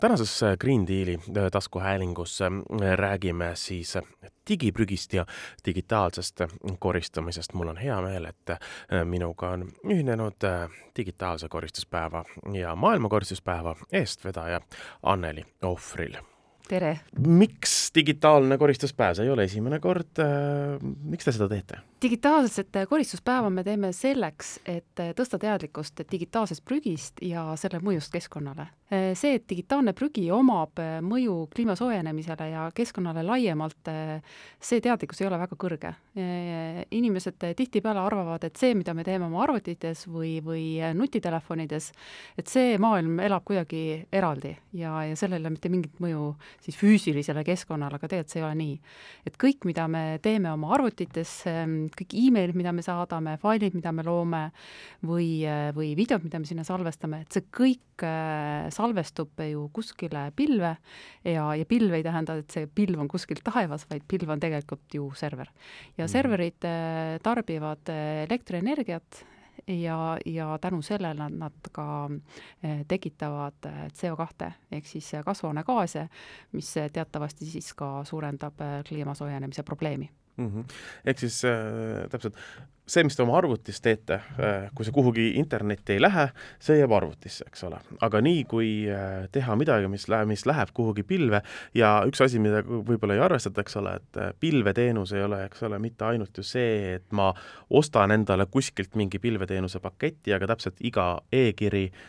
tänases äh, Green Deali äh, taskuhäälingus äh, räägime siis digiprügist ja digitaalsest koristamisest. mul on hea meel, et minuga on ühinenud digitaalse koristuspäeva ja maailma koristuspäeva eestvedaja Anneli Ohvril tere! miks digitaalne koristuspäev, see ei ole esimene kord, miks te seda teete? Digitaalset koristuspäeva me teeme selleks, et tõsta teadlikkust digitaalsest prügist ja selle mõjust keskkonnale. see, et digitaalne prügi omab mõju kliima soojenemisele ja keskkonnale laiemalt, see teadlikkus ei ole väga kõrge. inimesed tihtipeale arvavad, et see, mida me teeme oma arvutites või, või nutitelefonides, et see maailm elab kuidagi eraldi ja, ja sellel ei ole mitte mingit mõju siis füüsilisele keskkonnale, aga tegelikult see ei ole nii. et kõik, mida me teeme oma arvutites, kõik emailid, mida me saadame, failid, mida me loome või, või videod, mida me sinna salvestame, et see kõik äh, salvestub ju kuskile pilve ja, ja pilv ei tähenda, et see pilv on kuskil taevas, vaid pilv on tegelikult ju server. ja mhm. serverid äh, tarbivad äh, elektrienergiat ja, ja tänu sellele nad ka tekitavad CO2 ehk siis kasvuhoonegaase, mis teatavasti siis ka suurendab kliima soojenemise probleemi mm. -hmm. ehk siis äh, täpselt see, mis te oma arvutis teete, äh, kui see kuhugi internetti ei lähe, see jääb arvutisse, eks ole. aga nii, kui äh, teha midagi, mis läheb, mis läheb kuhugi pilve ja üks asi, mida võib-olla ei arvestata, eks ole, et äh, pilveteenus ei ole, eks ole, mitte ainult ju see, et ma ostan endale kuskilt mingi pilveteenuse paketi, aga täpselt iga e-kiri äh,,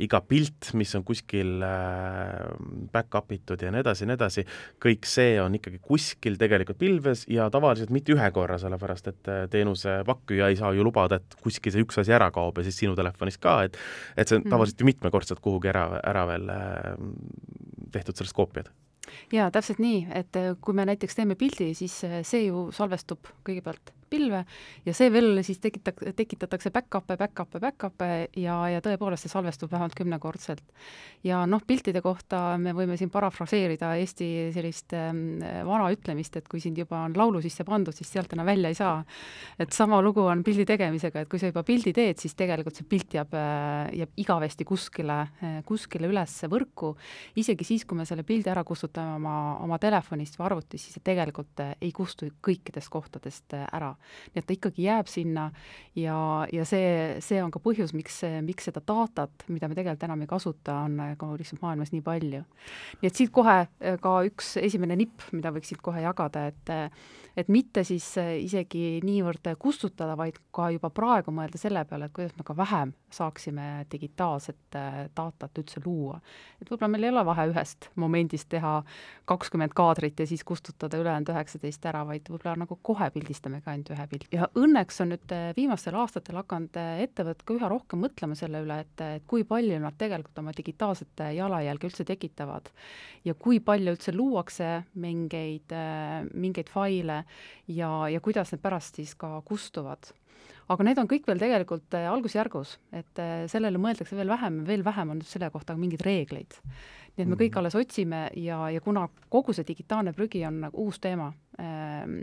iga pilt, mis on kuskil äh, back-up itud ja nii edasi ja nii edasi, kõik see on ikkagi kuskil tegelikult pilves ja tavaliselt mitte ühe korra, sellepärast et teenuse pakk pakkuja ei saa ju lubada, et kuskil see üks asi ära kaob ja siis sinu telefonist ka, et et see on mm. tavaliselt ju mitmekordselt kuhugi ära, ära veel äh, tehtud sellest koopiad jaa, täpselt nii, et äh, kui me näiteks teeme pildi, siis äh, see ju salvestub kõigepealt pilve ja see veel siis tekitak-, tekitatakse back-up'e, back-up'e, back-up'e ja, ja tõepoolest see salvestub vähemalt kümnekordselt. ja noh, piltide kohta me võime siin parafraseerida Eesti sellist äh, vana ütlemist, et kui sind juba on laulu sisse pandud, siis sealt enam välja ei saa. et sama lugu on pildi tegemisega, et kui sa juba pildi teed, siis tegelikult see pilt jääb, jääb igavesti kuskile, kuskile üles võrku, isegi siis, kui me selle pildi ära kustutame oma, oma telefonist või arvutist, siis see tegelikult ei kustu kõikidest kohtadest ära nii et ta ikkagi jääb sinna ja, ja see, see on ka põhjus, miks, miks seda datat, mida me tegelikult enam ei kasuta, on ka lihtsalt maailmas nii palju. nii et siit kohe eh, ka üks esimene nipp, mida võiks siit kohe jagada, et et mitte siis isegi niivõrd kustutada, vaid ka juba praegu mõelda selle peale, et kuidas me ka vähem saaksime digitaalset eh, datat üldse luua. et võib-olla meil ei ole vahe ühest momendist teha kakskümmend kaadrit ja siis kustutada ülejäänud üheksateist ära, vaid võib-olla nagu kohe pildistamegi ainult ühe pildi. ja õnneks on nüüd eh, viimastel aastatel hakanud eh, ettevõtted ka üha rohkem mõtlema selle üle, et, et kui palju nad tegelikult oma digitaalset jalajälge üldse tekitavad ja kui palju üldse luuakse mingeid, mingeid faile ja, ja kuidas need pärast siis ka kustuvad aga need on kõik veel tegelikult algusjärgus, et sellele mõeldakse veel vähem, veel vähem on selle kohta mingeid reegleid. nii et me kõik mhm. alles otsime ja, ja kuna kogu see digitaalne prügi on nagu uus teema ähm,,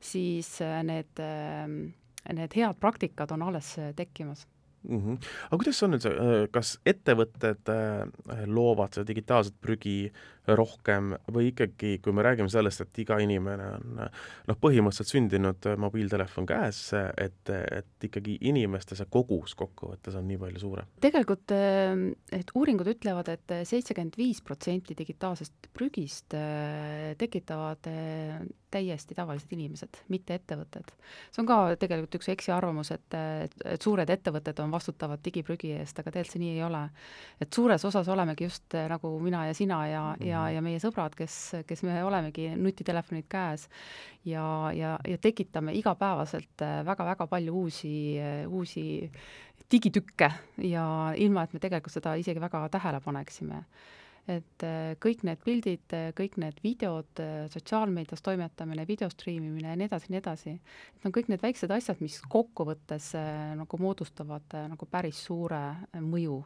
siis äh, need, ähm, need head praktikad on alles äh, tekkimas mm. -hmm. aga kuidas on üldse, äh, kas ettevõtted loovad seda digitaalset prügi rohkem või ikkagi, kui me räägime sellest, et iga inimene on noh, põhimõtteliselt sündinud mobiiltelefon käes, et, et ikkagi inimeste see kogus kokkuvõttes on nii palju suurem? tegelikult et uuringud ütlevad et, et seitsekümmend viis protsenti digitaalsest prügist tekitavad täiesti tavalised inimesed, mitte ettevõtted. see on ka tegelikult üks eksiarvamus, et, et, suured ettevõtted on vastutavad digiprügi eest, aga tegelikult see nii ei ole. et suures osas olemegi just nagu mina ja sina ja mm, -hmm ja, ja meie sõbrad, kes, kes me olemegi nutitelefonid käes ja, ja, ja tekitame igapäevaselt väga-väga äh, palju uusi, äh, uusi digitükke ja ilma, et me tegelikult seda isegi väga tähele paneksime et äh, kõik need pildid, äh, kõik need videod, äh, sotsiaalmeedias toimetamine, video striimimine ja nii edasi, nii edasi, et on kõik need väiksed asjad, mis kokkuvõttes nagu moodustavad nagu päris suure mõju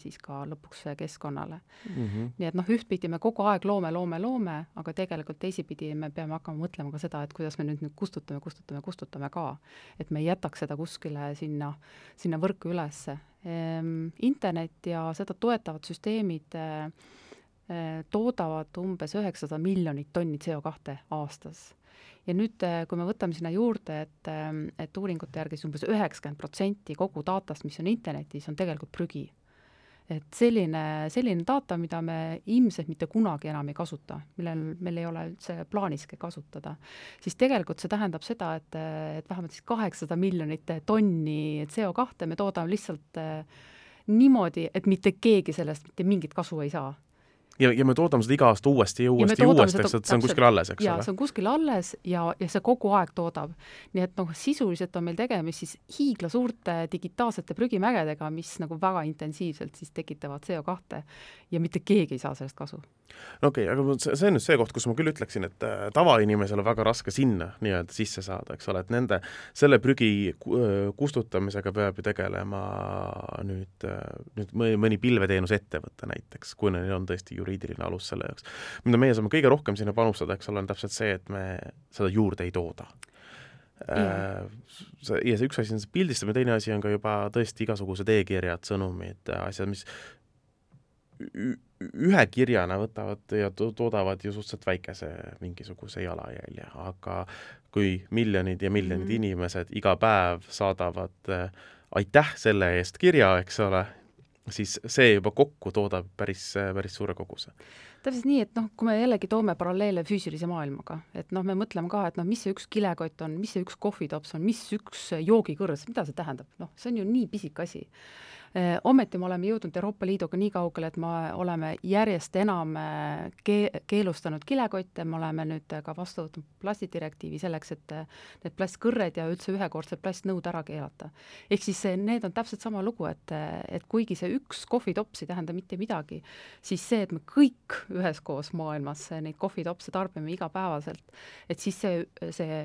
siis ka lõpuks keskkonnale mm. -hmm. nii et noh, ühtpidi me kogu aeg loome, loome, loome, aga tegelikult teisipidi me peame hakkama mõtlema ka seda, et kuidas me nüüd nüüd kustutame, kustutame, kustutame ka. et me ei jätaks seda kuskile sinna, sinna võrku ülesse. Ehm, internet ja seda toetavad süsteemid äh, Äh, toodavad umbes üheksasada miljonit tonni CO2 aastas. ja nüüd, äh, kui me võtame sinna juurde, et, et uuringute järgi siis umbes üheksakümmend protsenti kogu datast, mis on internetis, on tegelikult prügi. Et selline, selline data, mida me ilmselt mitte kunagi enam ei kasuta, millel meil ei ole üldse plaaniski kasutada, siis tegelikult see tähendab seda, et, et vähemalt siis kaheksasada miljonit tonni CO2 me toodame lihtsalt äh, niimoodi, et mitte keegi sellest mitte mingit kasu ei saa ja, ja me toodame seda iga aasta uuesti ja uuesti ja, ja uuesti, eks, et see on kuskil alles, eks ole? see on kuskil alles ja, ja see kogu aeg toodab. nii et noh, sisuliselt on meil tegemist siis hiiglasuurte digitaalsete prügimägedega, mis nagu väga intensiivselt siis tekitavad CO2 ja mitte keegi ei saa sellest kasu okei okay,, aga see on nüüd see koht, kus ma küll ütleksin, et äh, tavainimesel on väga raske sinna nii-öelda sisse saada, eks ole, et nende, selle prügi äh, kustutamisega peab ju tegelema nüüd, äh, nüüd mõni, pilveteenusettevõte näiteks, kui neil on tõesti juriidiline alus selle jaoks. mida meie saame kõige rohkem sinna panustada, eks ole, on täpselt see, et me seda juurde ei tooda ja see, ja see üks asi on see pildistamine, teine asi on ka juba tõesti igasugused e-kirjad, sõnumid, asjad, mis ühe kirjana võtavad ja to toodavad ju suhteliselt väikese mingisuguse jalajälje, aga kui miljonid ja miljonid mm -hmm. inimesed iga päev saadavad äh, aitäh selle eest kirja, eks ole, siis see juba kokku toodab päris, päris suure koguse. Täpselt nii, et noh, kui me jällegi toome paralleele füüsilise maailmaga, et noh, me mõtleme ka, et noh, mis see üks kilekott on, mis see üks kohvitops on, mis üks joogikõrs, mida see tähendab, noh, see on ju nii pisike asi ometi me oleme jõudnud Euroopa Liiduga nii kaugele, et me oleme järjest enam äh, ke-, keelustanud kilekotte, me oleme nüüd ka vastu võtnud plastidirektiivi selleks, et äh, need plastkõrred ja üldse ühekordsed plastnõud ära keelata. ehk siis need on täpselt sama lugu, et, et kuigi see üks kohvitops ei tähenda mitte midagi, siis see, et me kõik üheskoos maailmas neid kohvitopse tarbime igapäevaselt, et siis see, see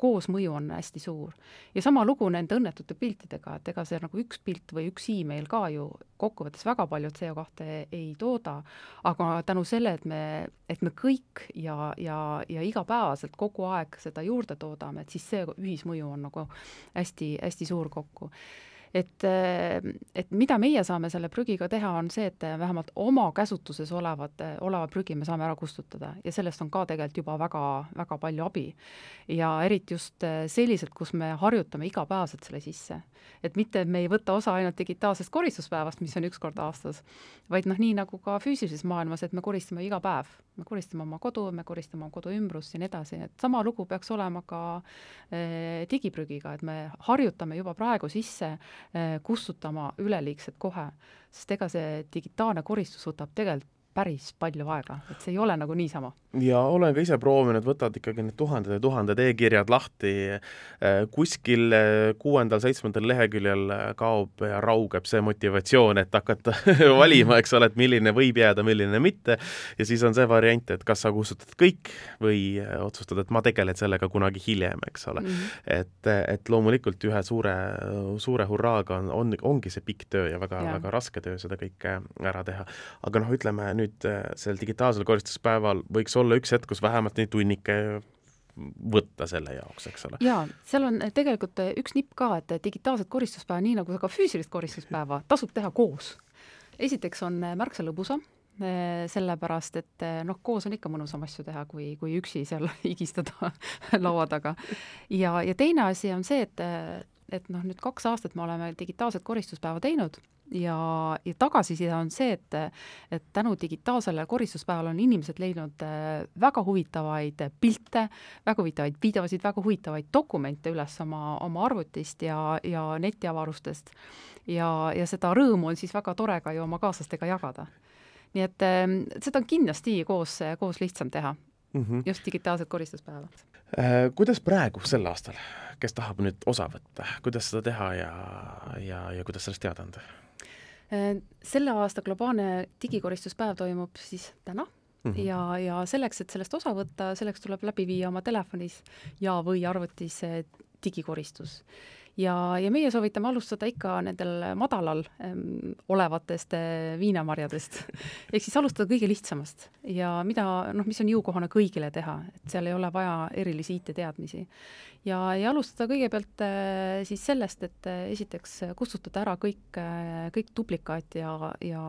koosmõju on hästi suur. ja sama lugu nende õnnetute piltidega, et ega see nagu üks pilt või üks iim meil ka ju kokkuvõttes väga palju CO2 ei tooda, aga tänu selle, et me, et me kõik ja, ja, ja igapäevaselt kogu aeg seda juurde toodame, et siis see ühismõju on nagu hästi-hästi suur kokku et, et mida meie saame selle prügiga teha, on see, et vähemalt oma käsutuses olevat, oleva prügi me saame ära kustutada ja sellest on ka tegelikult juba väga, väga palju abi. ja eriti just selliselt, kus me harjutame igapäevaselt selle sisse. et mitte, me ei võta osa ainult digitaalsest koristuspäevast, mis on üks kord aastas, vaid noh, nii nagu ka füüsilises maailmas, et me koristame iga päev. Me koristame oma kodu, me koristame oma kodu ümbrust ja nii edasi, et sama lugu peaks olema ka eh, digiprügiga, et me harjutame juba praegu sisse Eh, kustutama üleliigset kohe, sest ega see digitaalne koristus võtab tegelikult päris palju aega, et see ei ole nagu niisama ja olen ka ise proovinud, võtad ikkagi need tuhanded ja tuhanded e-kirjad lahti, äh, kuskil äh, kuuendal-seitsmendal leheküljel äh, kaob ja raugeb see motivatsioon, et hakata valima, eks ole, et milline võib jääda, milline mitte, ja siis on see variant, et kas sa kustutad kõik või otsustad, et ma tegelen sellega kunagi hiljem, eks ole mm. -hmm. et, et loomulikult ühe suure, suure hurraaga on, on, ongi see pikk töö ja väga, väga raske töö seda kõike ära teha. aga noh, ütleme nüüd sel digitaalsel koristuspäeval võiks olla üks hetk, kus vähemalt neid tunnike võtta selle jaoks, eks ole. jaa, seal on tegelikult üks nipp ka, et digitaalset koristuspäeva, nii nagu ka füüsilist koristuspäeva, tasub teha koos. esiteks on märksa lõbusam, sellepärast et noh, koos on ikka mõnusam asju teha, kui, kui üksi seal higistada laua taga. ja, ja teine asi on see, et, et noh, nüüd kaks aastat me oleme digitaalset koristuspäeva teinud ja, ja tagasiside on see, et, et tänu digitaalsele koristuspäevale on inimesed leidnud äh, väga huvitavaid pilte, väga huvitavaid videosid, väga huvitavaid dokumente üles oma, oma arvutist ja, ja netiavarustest. ja, ja seda rõõmu on siis väga tore ka ju oma kaaslastega jagada. nii et ähm, seda on kindlasti koos, koos lihtsam teha mm, -hmm. just digitaalset koristuspäeva äh,. Kuidas praegu sel aastal, kes tahab nüüd osa võtta, kuidas seda teha ja, ja, ja kuidas sellest teada anda? Selle aasta globaalne digikoristuspäev toimub siis täna mm -hmm. ja, ja selleks, et sellest osa võtta, selleks tuleb läbi viia oma telefonis ja, või arvutis digikoristus ja, ja meie soovitame alustada ikka nendel madalal ähm, olevatest äh, viinamarjadest. Ehk siis alustada kõige lihtsamast. Ja mida, noh, mis on jõukohane kõigile teha, et seal ei ole vaja erilisi IT-teadmisi. ja, ja alustada kõigepealt äh, siis sellest, et äh, esiteks kustutada ära kõik äh,, kõik duplikaat ja, ja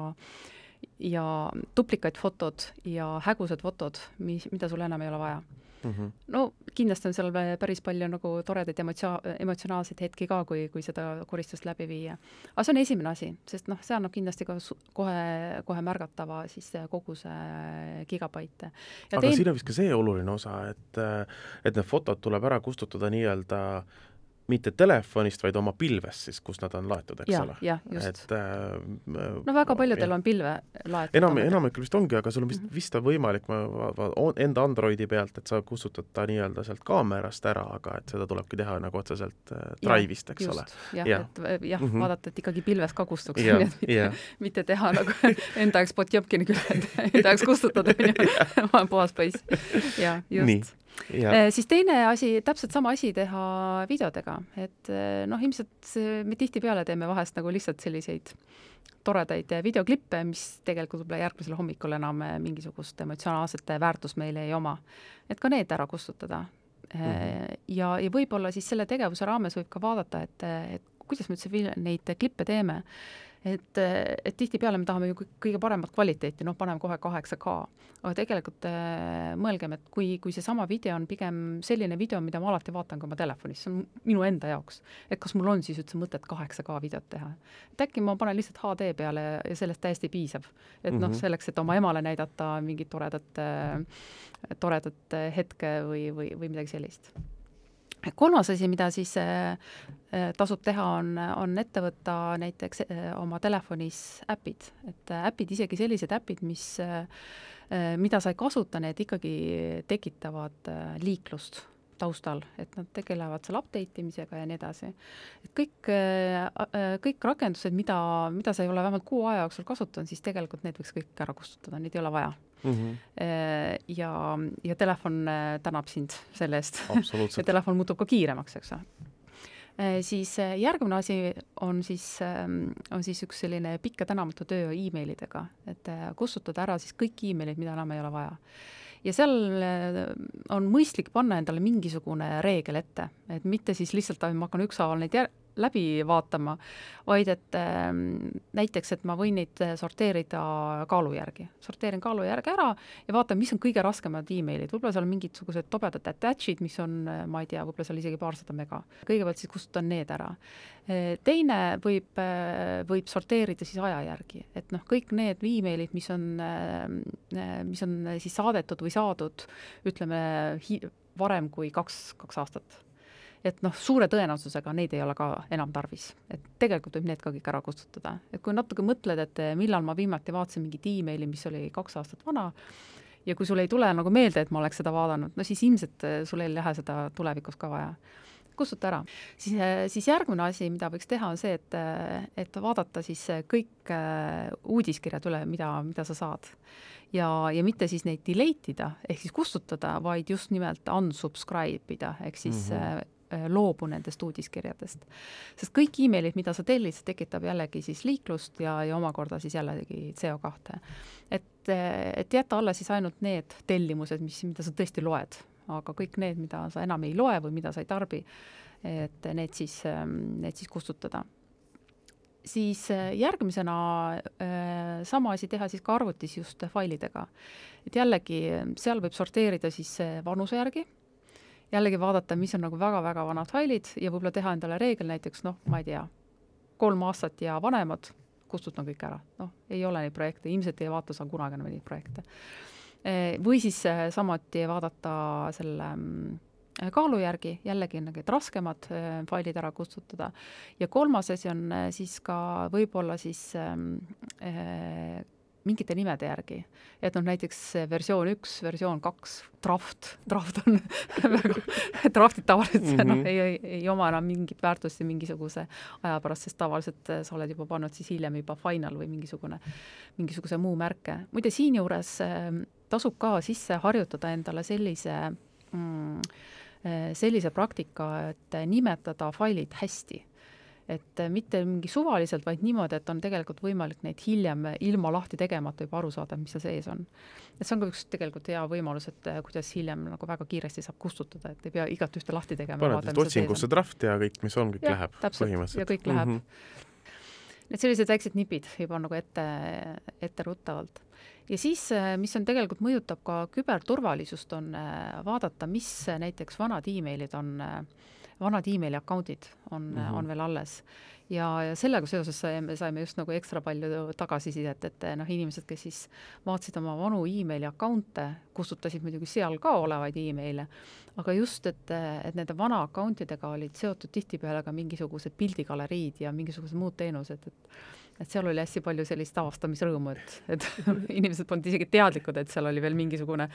ja duplikaatfotod ja hägusad fotod, mis, mida sul enam ei ole vaja mm. -hmm. no kindlasti on seal päris palju nagu toredaid emotsio-, emotsionaalseid hetki ka, kui, kui seda koristust läbi viia. aga see on esimene asi, sest noh, see annab kindlasti ka kohe, kohe märgatava siis koguse gigabaite. aga teen... siin on vist ka see oluline osa, et, et need fotod tuleb ära kustutada nii-öelda äh, mitte telefonist, vaid oma pilvest siis, kus nad on laetud, eks ja, ole. jah, just. et äh, no väga paljudel on pilve laetud. enam, enamikul vist ongi, aga sul on vist mm, -hmm. vist on võimalik, ma, ma enda Androidi pealt, et sa kustutad ta nii-öelda sealt kaamerast ära, aga et seda tulebki teha nagu otseselt äh, Drive'ist, eks just, ole. jah ja., et jah mm, -hmm. vaadata, et ikkagi pilves ka kustuks, nii et mitte, mitte teha nagu enda jaoks Potjomkini küll, et enda jaoks kustutada, on ju, puhas poiss. jah, just Eh, siis teine asi, täpselt sama asi teha videodega, et eh, noh, ilmselt me tihtipeale teeme vahest nagu lihtsalt selliseid toredaid videoklippe, mis tegelikult võib-olla järgmisel hommikul enam mingisugust emotsionaalset väärtust meile ei oma. et ka need ära kustutada mm. -hmm. ja, ja võib-olla siis selle tegevuse raames võib ka vaadata, et, et kuidas me üldse neid klippe teeme et, et tihtipeale me tahame ju kõige paremat kvaliteeti, noh, paneme kohe kaheksa K. aga tegelikult äh, mõelgem, et kui, kui seesama video on pigem selline video, mida ma alati vaatan ka oma telefonis, see on minu enda jaoks, et kas mul on siis üldse mõtet kaheksa K videot teha. et äkki ma panen lihtsalt HD peale ja sellest täiesti piisab. et noh, mhm. selleks, et oma emale näidata mingit toredat äh,, toredat hetke või, või, või midagi sellist kolmas asi, mida siis äh, äh, tasub teha, on, on ette võtta näiteks äh, oma telefonis äpid, et äpid, isegi sellised äpid, mis, mida sa ei kasuta, need ikkagi tekitavad liiklust taustal, et nad tegelevad seal update imisega ja nii edasi. et kõik, kõik rakendused, mida, mida sa ei ole vähemalt kuu aja jooksul kasutanud, siis tegelikult need võiks kõik ära kustutada, neid ei ole vaja mm. -hmm. ja, ja telefon äh, tänab sind selle eest. ja telefon muutub ka kiiremaks, eks ole äh, siis järgmine asi on siis, ähm, on siis üks selline pikk ja tänamatu töö emailidega, et kustutada ära siis kõik emailid, mida enam ei ole vaja. Ja seal on mõistlik panna endale mingisugune reegel ette, et mitte siis lihtsalt, ma hakkan ükshaaval neid jär-, läbi vaatama, vaid et äh, näiteks, et ma võin neid sorteerida kaalu järgi. sorteerin kaalu järgi ära ja vaatan, mis on kõige raskemad emailid, võib-olla seal on mingisugused tobedad attach'id, mis on, ma ei tea, võib-olla seal isegi paarsada mega. kõigepealt siis kustutan need ära. teine võib, võib sorteerida siis aja järgi, et noh, kõik need emailid, mis on, mis on siis saadetud või saadud, ütleme, varem kui kaks, kaks aastat et noh, suure tõenäosusega neid ei ole ka enam tarvis. et tegelikult võib need ka kõik ära kustutada. et kui natuke mõtled, et millal ma viimati vaatasin mingit emaili, mis oli kaks aastat vana, ja kui sul ei tule nagu meelde, et ma oleks seda vaadanud, no siis ilmselt eh, sul ei lähe seda tulevikus ka vaja kustuta ära. siis, eh, siis järgmine asi, mida võiks teha, on see, et, eh, et vaadata siis kõik uudiskirjad üle, mida, mida sa saad. ja, ja mitte siis neid delete ida, ehk siis kustutada, vaid just nimelt unsubscribe ida, ehk siis mm -hmm loobu nendest uudiskirjadest. sest kõik emailid, mida sa tellid, see tekitab jällegi siis liiklust ja, ja omakorda siis jällegi CO2. et, et jätta alla siis ainult need tellimused, mis, mida sa tõesti loed, aga kõik need, mida sa enam ei loe või mida sa ei tarbi, et need siis, ähm, need siis kustutada siis äh, järgmisena äh, sama asi teha siis ka arvutis just failidega. et jällegi, seal võib sorteerida siis vanuse järgi jällegi vaadata, mis on nagu väga-väga vanad failid ja võib-olla teha endale reegel näiteks noh, ma ei tea, kolm aastat ja vanemad, kustutan kõik ära. noh, ei ole neid projekte, ilmselt ei vaata sa kunagi enam neid projekte. Või siis äh, samuti vaadata selle mm, kaalu järgi, jällegi need raskemad äh, failid ära kustutada. ja kolmas asi on siis ka võib-olla siis mingite nimede järgi. et noh, näiteks versioon üks, versioon kaks, draft, draft on väga, draftid tavaliselt mm -hmm. noh, ei, ei, ei oma enam mingit väärtust mingisuguse aja pärast, sest tavaliselt sa oled juba pannud siis hiljem juba final või mingisugune, mingisuguse muu märke. muide, siinjuures tasub ka sisse harjutada endale sellise mm, sellise praktika, et nimetada failid hästi et mitte mingi suvaliselt, vaid niimoodi, et on tegelikult võimalik neid hiljem ilma lahti tegemata juba aru saada, mis seal sees on. et see on ka üks tegelikult hea võimalus, et kuidas hiljem nagu väga kiiresti saab kustutada, et ei pea igat ühte lahti tegema. paned lihtsalt otsingusse draft ja kõik, mis on, kõik ja, läheb põhimõtteliselt. ja kõik läheb mm. -hmm. et sellised väiksed nipid juba nagu ette, etteruttavalt ja siis, mis on tegelikult, mõjutab ka küberturvalisust, on vaadata, mis näiteks vanad emailid on äh, vanad emaili account'id on mm, -hmm. on veel alles. ja, ja sellega seoses saime, saime just nagu ekstra palju tagasisidet, et noh, inimesed, kes siis vaatasid oma vanu emaili account'e, kustutasid muidugi seal ka olevaid emaile, aga just, et, et nende vana account idega olid seotud tihtipeale ka mingisugused pildigaleriid ja mingisugused muud teenused, et et seal oli hästi palju sellist avastamisrõõmu, et, et inimesed polnud isegi teadlikud, et seal oli veel mingisugune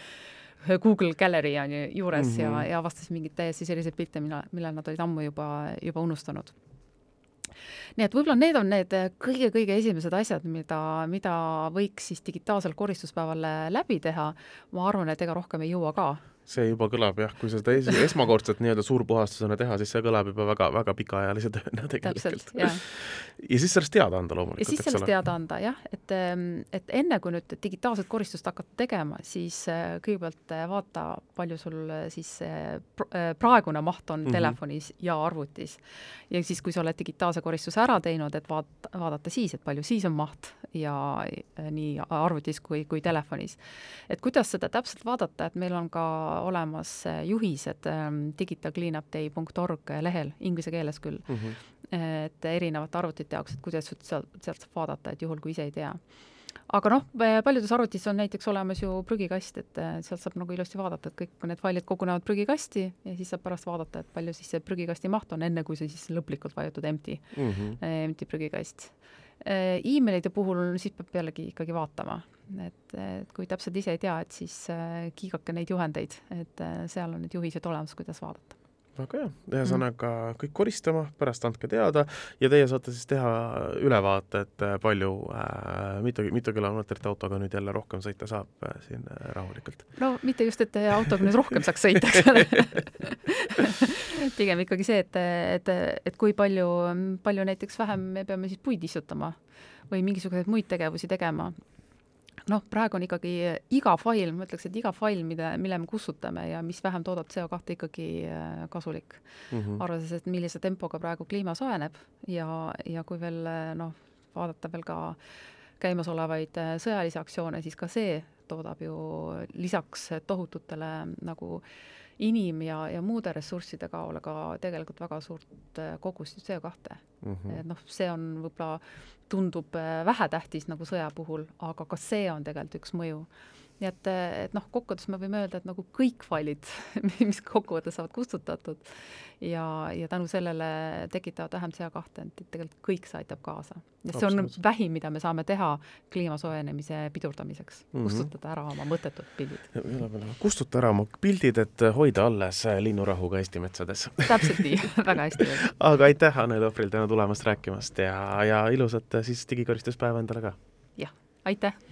Google Gallery on ju juures mm -hmm. ja, mhm. ja avastas mingeid täiesti selliseid pilte, mille, mille nad olid ammu juba, juba unustanud nii et võib-olla need on need kõige-kõige esimesed asjad, mida, mida võiks siis digitaalsel koristuspäeval läbi teha. ma arvan, et ega rohkem ei jõua ka see juba kõlab jah, kui seda es esmakordselt nii-öelda suurpuhastusena teha, siis see kõlab juba väga, väga pikaajalise tööna tegelikult. ja siis sellest teada anda loomulikult. ja siis sellest teada anda jah, et, ehm, et enne kui nüüd digitaalset koristust hakata tegema, siis äh, kõigepealt äh, vaata, palju sul äh, siis praegune maht on mm -hmm. telefonis ja arvutis. ja siis, kui sa oled digitaalse koristuse ära teinud, et vaat-, vaadata siis, et palju siis on maht ja nii arvutis kui, kui telefonis. et kuidas seda täpselt vaadata, et meil on ka olemas äh, juhised ähm, digitalcleanupday.org lehel, inglise keeles küll mm, -hmm. et erinevate arvutite jaoks, et kuidas sealt, sealt saab vaadata, et juhul, kui ise ei tea aga noh, paljudes arvutis on näiteks olemas ju prügikast, et äh, sealt saab nagu ilusti vaadata, et kõik need failid kogunevad prügikasti ja siis saab pärast vaadata, et palju siis see prügikasti maht on, enne kui sa siis lõplikult vajutad empty mm, -hmm. empty prügikast. Emailide puhul siis peab jällegi ikkagi vaatama, et, et kui täpselt ise ei tea, et siis äh, kiigake neid juhendeid, et äh, seal on need juhised olemas, kuidas vaadata väga hea, ühesõnaga mm. kõik koristama, pärast andke teada ja teie saate siis teha ülevaate, et äh, palju äh,, mitu, mitu kilomeetrit autoga nüüd jälle rohkem sõita saab äh, siin äh, rahulikult. no mitte just, et autoga nüüd rohkem saaks sõita, eks ole pigem ikkagi see, et, et, et kui palju, palju näiteks vähem me peame siis puid istutama või mingisuguseid muid tegevusi tegema noh, praegu on ikkagi iga fail, ma ütleks, et iga fail, mida, mille me kustutame ja mis vähem toodab CO2 ikkagi äh, kasulik. Mm -hmm.. arvestades, et millise tempoga praegu kliima soojeneb ja, ja kui veel noh, vaadata veel ka käimasolevaid äh, sõjalisi aktsioone, siis ka see toodab ju lisaks tohututele nagu inim- ja, ja muude ressursside kaole ka tegelikult väga suurt äh, kogust CO2 mm. -hmm. et noh, see on võib-olla tundub äh, vähetähtis nagu sõja puhul, aga ka see on tegelikult üks mõju. Nii et, äh, et noh, kokkuvõttes me võime öelda, et nagu kõik failid, mis kokkuvõttes saavad kustutatud ja, ja tänu sellele tekitavad vähem CO2, et tegelikult kõik see aitab kaasa. ja see on vähim, mida me saame teha kliima soojenemise pidurdamiseks mm, -hmm. kustutada ära oma mõttetud pildid. kustuta ära oma pildid, et hoida alles linnurahu ka Eesti metsades täpselt nii väga hästi aga aitäh, Anneli Ohvril täna tulemast rääkimast ja, ja ilusat siis digikoristuspäeva endale ka! jah, aitäh!